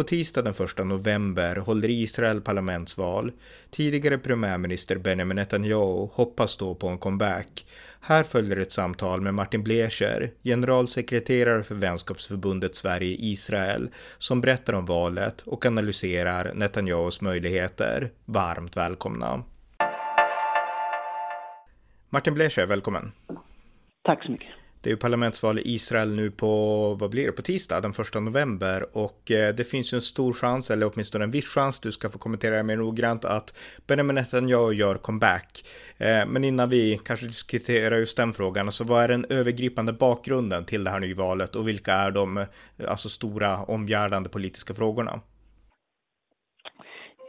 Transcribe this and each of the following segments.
På tisdag den 1 november håller Israel parlamentsval. Tidigare premiärminister Benjamin Netanyahu hoppas då på en comeback. Här följer ett samtal med Martin Blecher, generalsekreterare för vänskapsförbundet Sverige-Israel, som berättar om valet och analyserar Netanyahus möjligheter. Varmt välkomna! Martin Blecher, välkommen! Tack så mycket! Det är ju parlamentsval i Israel nu på, vad blir det, på tisdag den 1 november och eh, det finns ju en stor chans, eller åtminstone en viss chans, du ska få kommentera det mer noggrant, att Benjamin Netanyahu gör comeback. Eh, men innan vi kanske diskuterar just den frågan, så vad är den övergripande bakgrunden till det här nyvalet och vilka är de eh, alltså stora omgärdande politiska frågorna?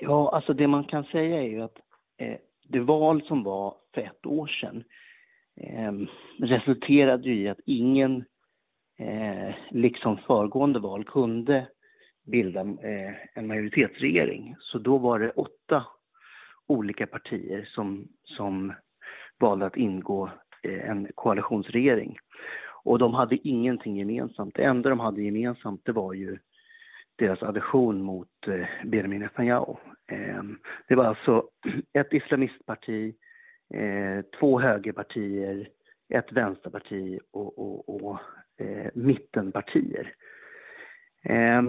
Ja, alltså det man kan säga är ju att eh, det val som var för ett år sedan eh, resulterade i att ingen, eh, liksom föregående val, kunde bilda eh, en majoritetsregering. Så då var det åtta olika partier som, som valde att ingå eh, en koalitionsregering. Och de hade ingenting gemensamt. Det enda de hade gemensamt det var ju deras aversion mot eh, Benjamin Netanyahu. Eh, det var alltså ett islamistparti, eh, två högerpartier, ett vänsterparti och, och, och eh, mittenpartier. Eh,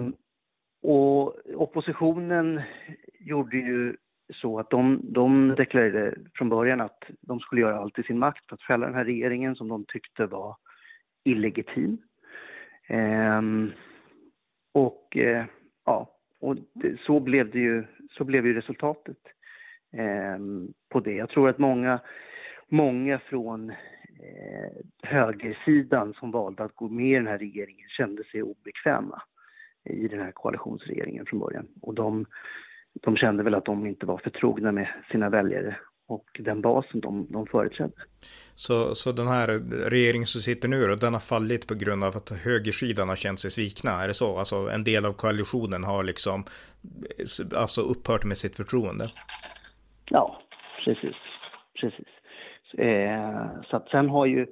och oppositionen gjorde ju så att de, de deklarerade från början att de skulle göra allt i sin makt för att fälla den här regeringen som de tyckte var illegitim. Eh, och eh, ja, och det, så blev det ju, så blev ju resultatet eh, Ehm, på det. Jag tror att många, många från eh, högersidan som valde att gå med i den här regeringen kände sig obekväma i den här koalitionsregeringen från början. Och de, de kände väl att de inte var förtrogna med sina väljare och den basen de, de företrädde. Så, så den här regeringen som sitter nu då, den har fallit på grund av att högersidan har känt sig svikna, är det så? Alltså en del av koalitionen har liksom alltså upphört med sitt förtroende? Ja, precis. precis. Eh, så att sen har ju,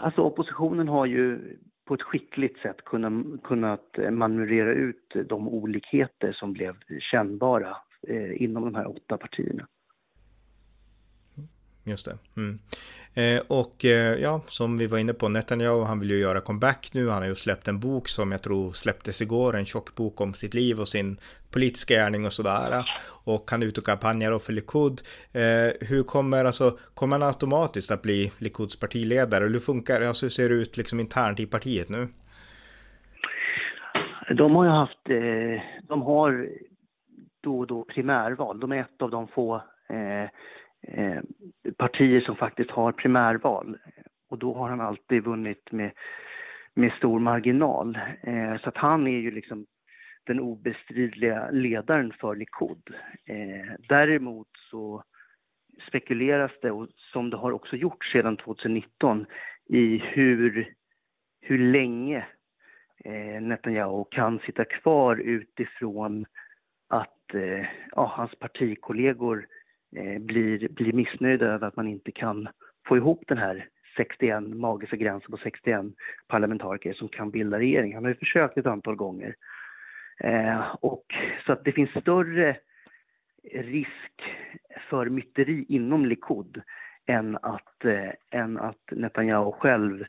alltså oppositionen har ju på ett skickligt sätt kunnat, kunnat manövrera ut de olikheter som blev kännbara eh, inom de här åtta partierna. Just det. Mm. Eh, och eh, ja, som vi var inne på, Netanyahu, han vill ju göra comeback nu. Han har ju släppt en bok som jag tror släpptes igår, en tjock bok om sitt liv och sin politiska gärning och sådär. Och han är ute och kampanjar för Likud. Eh, hur kommer, alltså, kommer han automatiskt att bli Likuds partiledare? Hur funkar alltså, hur ser det ut liksom internt i partiet nu? De har ju haft, eh, de har då och då primärval. De är ett av de få eh, eh, partier som faktiskt har primärval. Och då har han alltid vunnit med, med stor marginal. Eh, så att han är ju liksom den obestridliga ledaren för Likud. Eh, däremot så spekuleras det, och som det har också gjort sedan 2019, i hur, hur länge eh, Netanyahu kan sitta kvar utifrån att eh, ja, hans partikollegor eh, Eh, blir, blir missnöjda över att man inte kan få ihop den här 61, magiska gränsen på 61 parlamentariker som kan bilda regering. Han har ju försökt ett antal gånger. Eh, och, så att det finns större risk för myteri inom Likud än att, eh, än att Netanyahu själv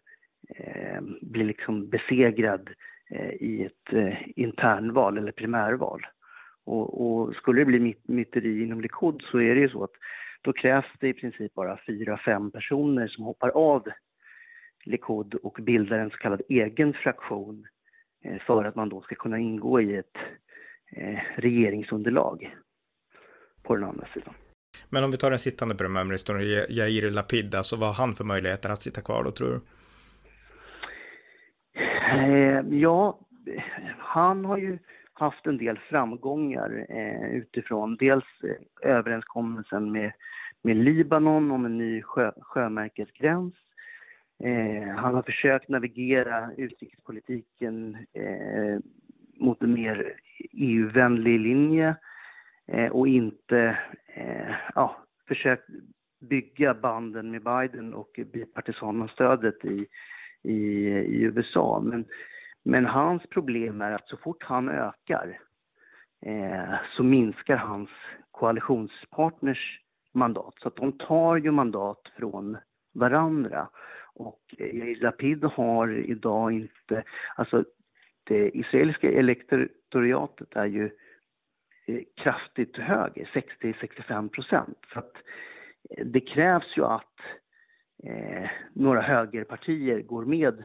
eh, blir liksom besegrad eh, i ett eh, internval eller primärval. Och, och, skulle det bli myteri inom Likud så är det ju så att då krävs det i princip bara fyra, fem personer som hoppar av Likud och bildar en så kallad egen fraktion eh, för att man då ska kunna ingå i ett eh, regeringsunderlag på den andra sidan. Men om vi tar den sittande premiärministern Yair Lapid, alltså vad har han för möjligheter att sitta kvar då tror du? Eh, ja, han har ju haft en del framgångar eh, utifrån dels eh, överenskommelsen med, med Libanon om en ny sjö, sjömärkesgräns Eh, han har försökt navigera utrikespolitiken eh, mot en mer EU-vänlig linje eh, och inte eh, ja, försökt bygga banden med Biden och bipartisanstödet i, i, i USA. Men, men hans problem är att så fort han ökar eh, så minskar hans koalitionspartners mandat. Så att de tar ju mandat från varandra. Och eh, Yair Lapid har idag inte, alltså det israeliska elektoratet är ju eh, kraftigt högre, 60-65 procent. Så att eh, det krävs ju att eh, några högerpartier går med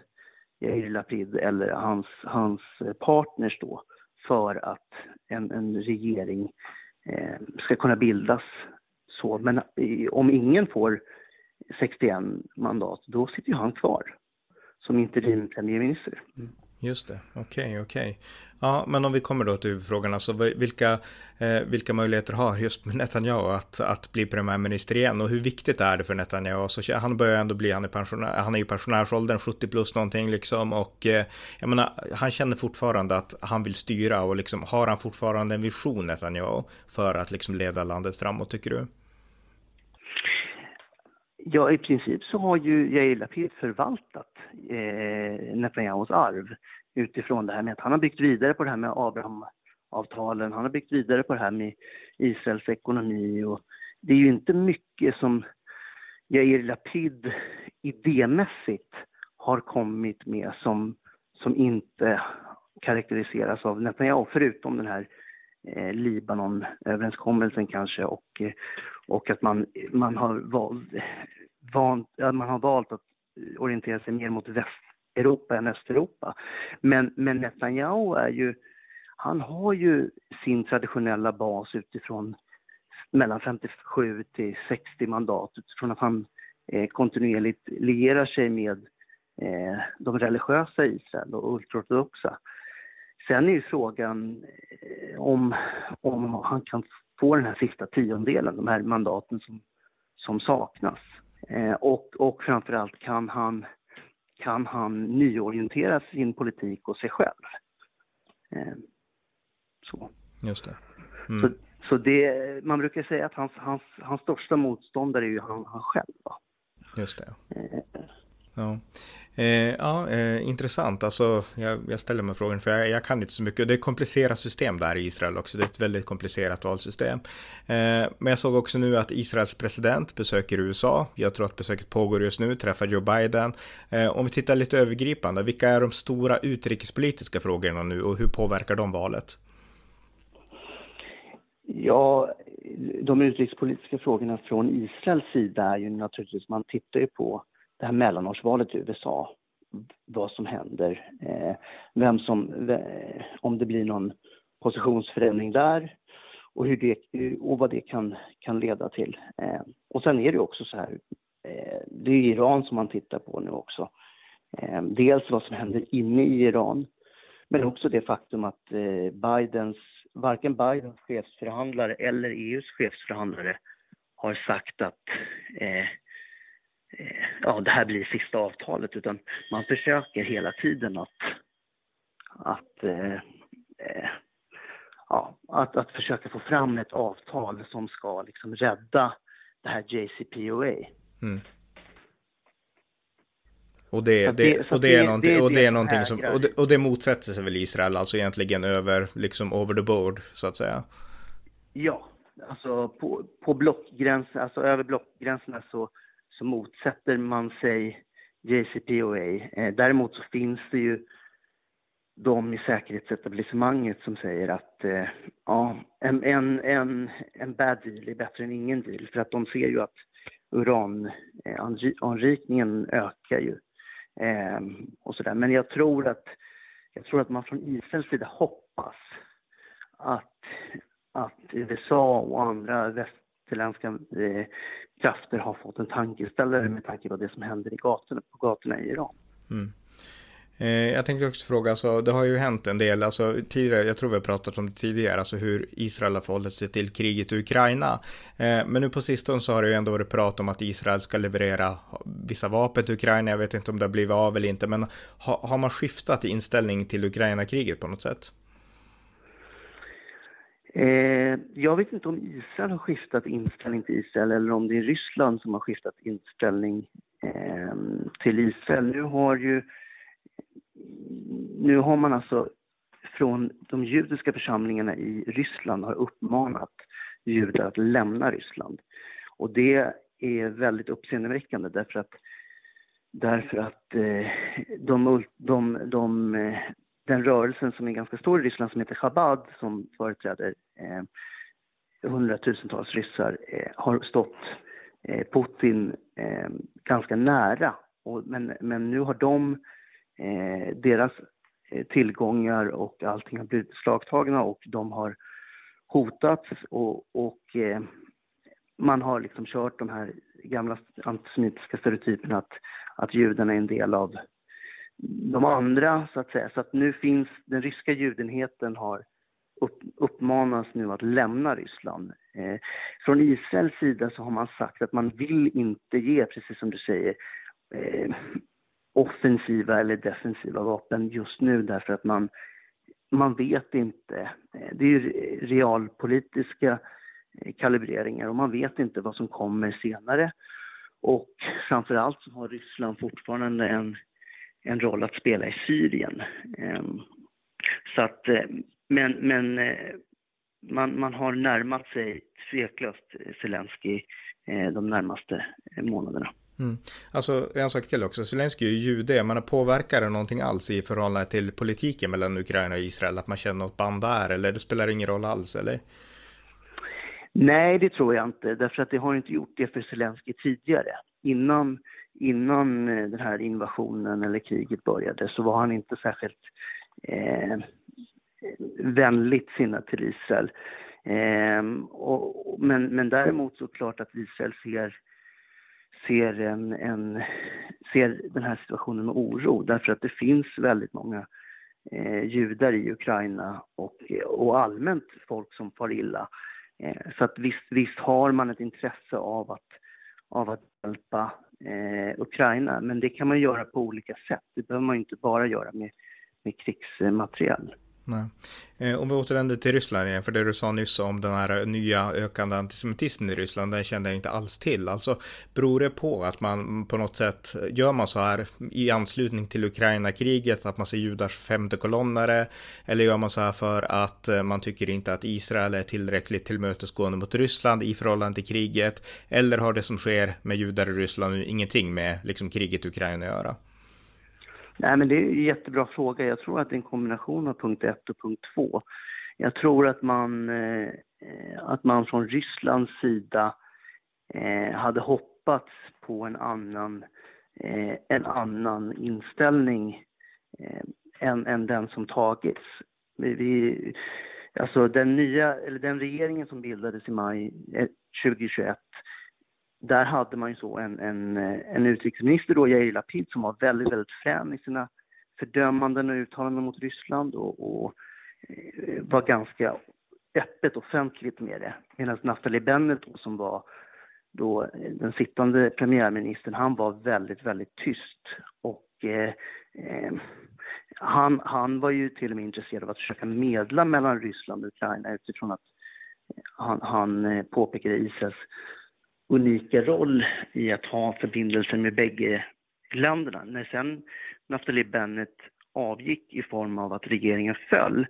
Yair Lapid eller hans, hans partners då för att en, en regering eh, ska kunna bildas. Så, men om ingen får 61 mandat, då sitter ju han kvar som interim premiärminister. Mm. Just det, okej, okay, okej. Okay. Ja, men om vi kommer då till frågan, alltså vilka, eh, vilka möjligheter har just Netanyahu att, att bli premiärminister igen och hur viktigt är det för Netanyahu? Alltså, han börjar ändå bli, han är, pensionär, han är ju pensionärsåldern, 70 plus någonting liksom och eh, jag menar, han känner fortfarande att han vill styra och liksom har han fortfarande en vision Netanyahu för att liksom leda landet framåt tycker du? Ja, i princip så har ju Yair Lapid förvaltat eh, Netanyahus arv utifrån det här med att han har byggt vidare på det här med Abrahamavtalen, han har byggt vidare på det här med Israels ekonomi och det är ju inte mycket som Yair Lapid idémässigt har kommit med som, som inte karaktäriseras av Netanyahu, förutom den här eh, Libanon-överenskommelsen kanske och, eh, och att man, man, har valt, vant, man har valt att orientera sig mer mot Västeuropa än Östeuropa. Men, men Netanyahu är ju, han har ju sin traditionella bas utifrån mellan 57 till 60 mandat utifrån att han eh, kontinuerligt lierar sig med eh, de religiösa i Israel och ultraortodoxa. Sen är ju frågan eh, om, om han kan få den här sista tiondelen, de här mandaten som, som saknas. Eh, och, och framförallt kan han, kan han nyorientera sin politik och sig själv. Eh, så. Just det. Mm. Så, så det, man brukar säga att hans, hans, hans största motståndare är ju han, han själv. Va? Just det. Eh, Ja, eh, ja eh, intressant. Alltså, jag, jag, ställer mig frågan, för jag, jag, kan inte så mycket. Det är ett komplicerat system där i Israel också. Det är ett väldigt komplicerat valsystem. Eh, men jag såg också nu att Israels president besöker USA. Jag tror att besöket pågår just nu, träffar Joe Biden. Eh, om vi tittar lite övergripande, vilka är de stora utrikespolitiska frågorna nu och hur påverkar de valet? Ja, de utrikespolitiska frågorna från Israels sida är ju naturligtvis, man tittar ju på det här mellanårsvalet i USA, vad som händer, eh, vem som, om det blir någon positionsförändring där och, hur det, och vad det kan, kan leda till. Eh, och sen är det också så här, eh, det är Iran som man tittar på nu också. Eh, dels vad som händer inne i Iran, men också det faktum att eh, Bidens, varken Bidens chefsförhandlare eller EUs chefsförhandlare har sagt att Eh, ja, det här blir sista avtalet utan man försöker hela tiden att, att, eh, eh, ja, att, att försöka få fram ett avtal som ska liksom rädda det här JCPOA. Mm. Och det, det, och det, är någonting, och det är någonting som, och det, och det motsätter sig väl Israel, alltså egentligen över, liksom over the board, så att säga? Ja, alltså på, på blockgränsen, alltså över blockgränserna så så motsätter man sig JCPOA. Eh, däremot så finns det ju de i säkerhetsetablissemanget som säger att eh, ja, en, en, en, en bad deal är bättre än ingen deal för att de ser ju att urananrikningen eh, ökar ju. Eh, och sådär. Men jag tror, att, jag tror att man från Israels sida hoppas att, att USA och andra västerländska eh, krafter har fått en tankeställare med tanke på det som händer i gatorna, på gatorna i Iran. Mm. Eh, jag tänkte också fråga, alltså, det har ju hänt en del, alltså, tidigare, jag tror vi har pratat om det tidigare, alltså hur Israel har förhållit sig till kriget i Ukraina. Eh, men nu på sistone så har det ju ändå varit prat om att Israel ska leverera vissa vapen till Ukraina, jag vet inte om det har blivit av eller inte, men ha, har man skiftat inställning till Ukraina-kriget på något sätt? Eh, jag vet inte om Israel har skiftat inställning till Israel eller om det är Ryssland som har skiftat inställning eh, till Israel. Nu har ju nu har man alltså från de judiska församlingarna i Ryssland har uppmanat judar att lämna Ryssland. Och det är väldigt uppseendeväckande därför att, därför att eh, de, de, de, eh, den rörelsen som är ganska stor i Ryssland som heter Chabad som företräder eh, hundratusentals ryssar eh, har stått eh, Putin eh, ganska nära. Och, men, men nu har de eh, deras eh, tillgångar och allting har blivit slagtagna och de har hotats och, och eh, man har liksom kört de här gamla antisemitiska stereotyperna att, att judarna är en del av de andra, så att säga. Så att nu finns, den ryska judenheten har upp, uppmanas nu att lämna Ryssland. Eh, från Israels sida så har man sagt att man vill inte ge, precis som du säger, eh, offensiva eller defensiva vapen just nu därför att man, man vet inte. Eh, det är ju realpolitiska eh, kalibreringar och man vet inte vad som kommer senare. Och framförallt så har Ryssland fortfarande en, en roll att spela i Syrien. Ehm, så att, eh, men men eh, man, man har närmat sig tveklöst Zelensky de närmaste månaderna. Mm. Alltså en sak till också, Zelenskyj är ju jude, man påverkar det någonting alls i förhållande till politiken mellan Ukraina och Israel? Att man känner något band där eller det spelar ingen roll alls eller? Nej, det tror jag inte, därför att det har inte gjort det för Zelenskyj tidigare. Innan, innan eh, den här invasionen eller kriget började så var han inte särskilt eh, vänligt sinnad till Israel. Eh, och, men, men däremot så klart att Israel ser ser, en, en, ser den här situationen med oro därför att det finns väldigt många eh, judar i Ukraina och, och allmänt folk som far illa. Eh, så att visst, visst har man ett intresse av att, av att hjälpa eh, Ukraina men det kan man göra på olika sätt. Det behöver man inte bara göra med, med krigsmateriel. Nej. Eh, om vi återvänder till Ryssland igen, för det du sa nyss om den här nya ökande antisemitismen i Ryssland, den kände jag inte alls till. Alltså, beror det på att man på något sätt, gör man så här i anslutning till Ukraina-kriget, att man ser judars femte kolonnare, eller gör man så här för att eh, man tycker inte att Israel är tillräckligt tillmötesgående mot Ryssland i förhållande till kriget, eller har det som sker med judar i Ryssland ingenting med liksom kriget i Ukraina att göra? Nej, men det är en jättebra fråga. Jag tror att det är en kombination av punkt 1 och punkt 2. Jag tror att man, eh, att man från Rysslands sida eh, hade hoppats på en annan, eh, en annan inställning eh, än, än den som tagits. Vi, vi, alltså den, nya, eller den regeringen som bildades i maj eh, 2021 där hade man ju så en, en, en utrikesminister då, Yair Lapid, som var väldigt, väldigt frän i sina fördömanden och uttalanden mot Ryssland och, och eh, var ganska öppet offentligt med det. Medan Naftali Bennett då, som var då eh, den sittande premiärministern, han var väldigt, väldigt tyst. Och eh, eh, han, han var ju till och med intresserad av att försöka medla mellan Ryssland och Ukraina utifrån att han, han eh, påpekade Israels unika roll i att ha förbindelser med bägge länderna. När sen Naftali Bennett avgick i form av att regeringen föll,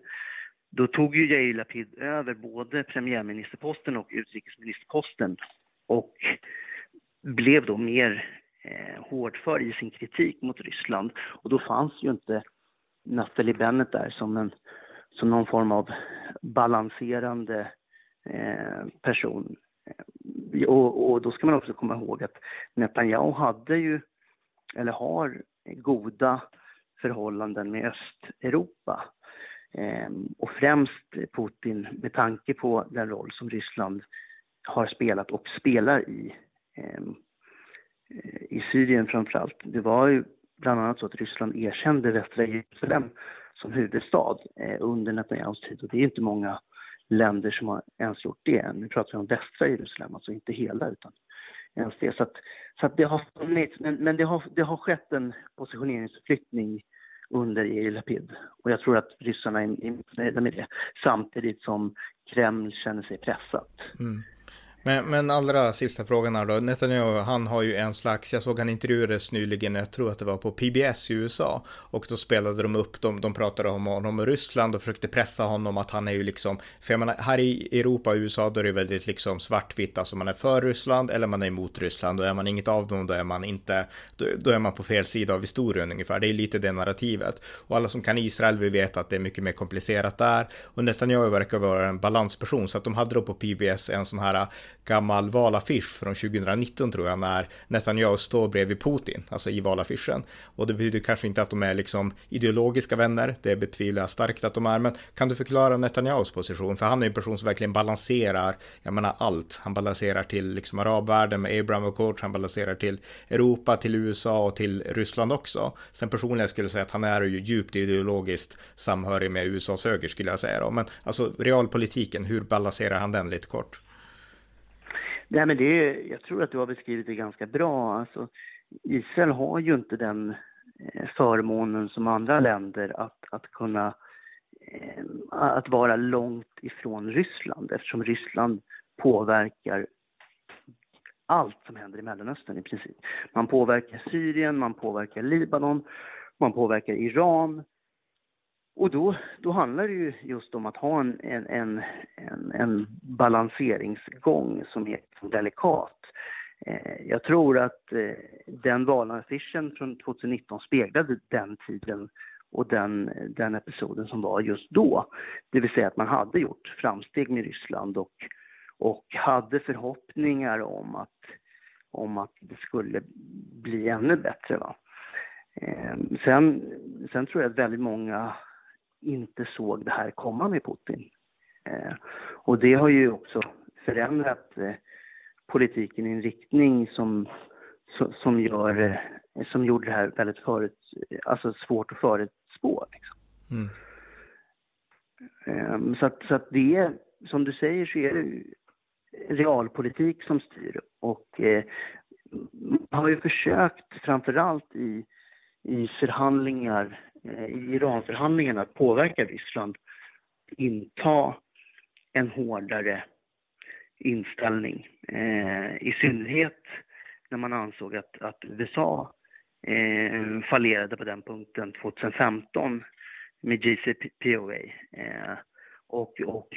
då tog ju Yair Lapid över både premiärministerposten och utrikesministerposten och blev då mer eh, hårdför i sin kritik mot Ryssland. Och då fanns ju inte Naftali Bennett där som, en, som någon form av balanserande eh, person och, och, då ska man också komma ihåg att Netanyahu hade ju, eller har, goda förhållanden med Östeuropa. Eh, och främst Putin med tanke på den roll som Ryssland har spelat och spelar i, eh, i Syrien framför allt. Det var ju bland annat så att Ryssland erkände västra Jerusalem som huvudstad eh, under Netanyahus tid och det är inte många länder som har ens gjort det. Nu pratar vi om västra Jerusalem, alltså inte hela utan ens det. Så, att, så att det har funnits, men, men det, har, det har skett en positioneringsförflyttning under Yair Lapid. Och jag tror att ryssarna är nöjda med det, samtidigt som Kreml känner sig pressat. Mm. Men, men allra sista frågan här då. Netanyahu, han har ju en slags, jag såg han intervjuades nyligen, jag tror att det var på PBS i USA. Och då spelade de upp, de, de pratade om honom och Ryssland och försökte pressa honom att han är ju liksom, för jag menar, här i Europa och USA då är det väldigt liksom svartvitt, alltså man är för Ryssland eller man är emot Ryssland. Och är man inget av dem då är man inte, då, då är man på fel sida av historien ungefär. Det är lite det narrativet. Och alla som kan Israel vi vet att det är mycket mer komplicerat där. Och Netanyahu verkar vara en balansperson, så att de hade då på PBS en sån här gammal valaffisch från 2019 tror jag, när Netanyahu står bredvid Putin, alltså i valaffischen. Och det betyder kanske inte att de är liksom ideologiska vänner, det betvivlar jag starkt att de är, men kan du förklara Netanyahus position? För han är en person som verkligen balanserar, jag menar allt. Han balanserar till liksom arabvärlden med Abraham Accords, han balanserar till Europa, till USA och till Ryssland också. Sen personligen skulle jag säga att han är ju djupt ideologiskt samhörig med USAs höger skulle jag säga då. Men alltså realpolitiken, hur balanserar han den lite kort? Nej, men det, jag tror att du har beskrivit det ganska bra. Alltså, Israel har ju inte den eh, förmånen som andra länder att, att kunna eh, att vara långt ifrån Ryssland eftersom Ryssland påverkar allt som händer i Mellanöstern i princip. Man påverkar Syrien, man påverkar Libanon, man påverkar Iran, och då, då handlar det ju just om att ha en, en, en, en, en balanseringsgång som är delikat. Eh, jag tror att eh, den valaffischen från 2019 speglade den tiden och den, den episoden som var just då. Det vill säga att man hade gjort framsteg med Ryssland och, och hade förhoppningar om att, om att det skulle bli ännu bättre. Va? Eh, sen, sen tror jag att väldigt många inte såg det här komma med Putin. Eh, och det har ju också förändrat eh, politiken i en riktning som, som, gör, eh, som gjorde det här väldigt förut, alltså svårt att förutspå. Liksom. Mm. Eh, så, att, så att det är, som du säger så är det realpolitik som styr och eh, man har ju försökt framförallt i, i förhandlingar Eh, i Iranförhandlingarna att påverka Ryssland inta en hårdare inställning. Eh, I synnerhet när man ansåg att, att USA eh, fallerade på den punkten 2015 med JCPOA. Eh, och, och,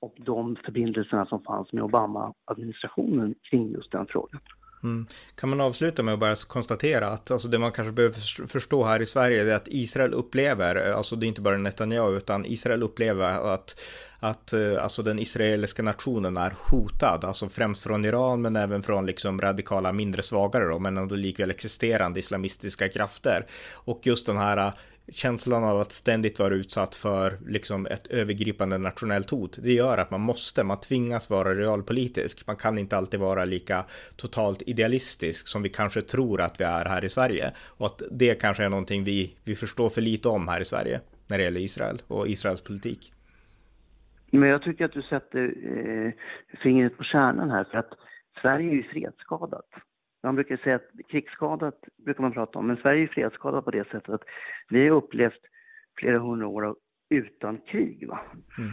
och de förbindelserna som fanns med Obama-administrationen kring just den frågan. Mm. Kan man avsluta med att bara konstatera att alltså det man kanske behöver förstå här i Sverige är att Israel upplever, alltså det är inte bara Netanyahu, utan Israel upplever att att eh, alltså den israeliska nationen är hotad, alltså främst från Iran men även från liksom radikala mindre svagare då, men ändå likväl existerande islamistiska krafter. Och just den här känslan av att ständigt vara utsatt för liksom ett övergripande nationellt hot. Det gör att man måste, man tvingas vara realpolitisk. Man kan inte alltid vara lika totalt idealistisk som vi kanske tror att vi är här i Sverige. Och att det kanske är någonting vi, vi förstår för lite om här i Sverige när det gäller Israel och Israels politik. Men jag tycker att du sätter eh, fingret på kärnan här för att Sverige är ju fredsskadat. Man brukar säga att krigsskadat brukar man prata om, men Sverige är fredsskadat på det sättet att vi har upplevt flera hundra år utan krig. Mm.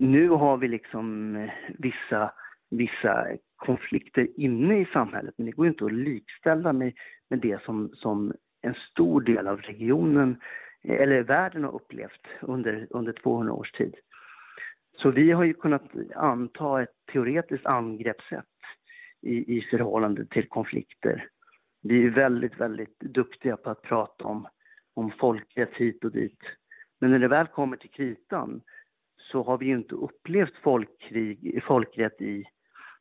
Nu har vi liksom eh, vissa, vissa konflikter inne i samhället, men det går inte att likställa med, med det som, som en stor del av regionen, eh, eller världen har upplevt under, under 200 års tid. Så vi har ju kunnat anta ett teoretiskt angreppssätt i, i förhållande till konflikter. Vi är väldigt, väldigt duktiga på att prata om, om folkrätt hit och dit. Men när det väl kommer till kritan så har vi ju inte upplevt folkkrig, folkrätt i,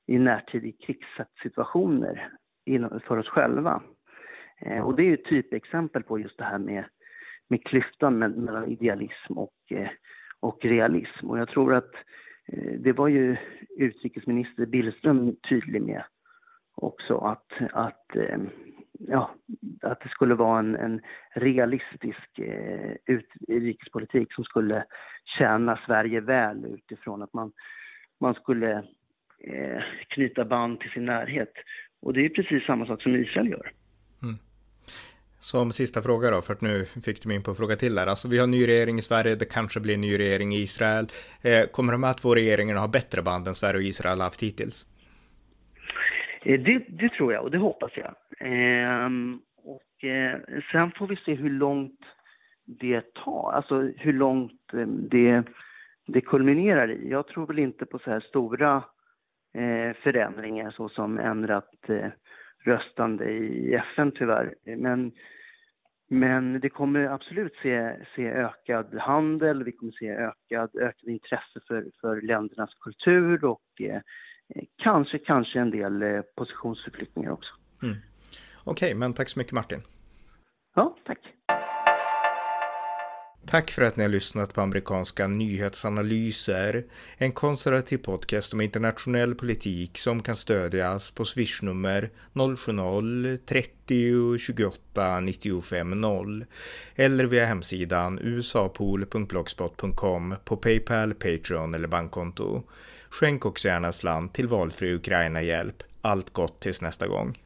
i närtid i krigssituationer för oss själva. Eh, och det är ju ett typexempel på just det här med, med klyftan mellan idealism och, eh, och realism. Och jag tror att eh, det var ju utrikesminister Billström tydlig med också att, att eh, ja, att det skulle vara en, en realistisk eh, utrikespolitik som skulle tjäna Sverige väl utifrån att man, man skulle eh, knyta band till sin närhet. Och det är precis samma sak som Israel gör. Mm. Som sista fråga då, för att nu fick du mig in på en fråga till där. Alltså vi har ny regering i Sverige, det kanske blir en ny regering i Israel. Eh, kommer de här två regeringarna ha bättre band än Sverige och Israel haft hittills? Eh, det, det, tror jag och det hoppas jag. Eh, och eh, sen får vi se hur långt det tar, alltså hur långt eh, det, det kulminerar i. Jag tror väl inte på så här stora eh, förändringar såsom ändrat eh, röstande i FN tyvärr. Men, men det kommer absolut se, se ökad handel, vi kommer se ökad, ökad intresse för, för ländernas kultur och eh, kanske, kanske en del eh, positionsförflyttningar också. Mm. Okej, okay, men tack så mycket Martin. Ja, tack. Tack för att ni har lyssnat på amerikanska nyhetsanalyser, en konservativ podcast om internationell politik som kan stödjas på swishnummer 070-30 28 95 0 eller via hemsidan usapool.blogspot.com på Paypal, Patreon eller bankkonto. Skänk också gärna slant till valfri Ukraina-hjälp. Allt gott tills nästa gång.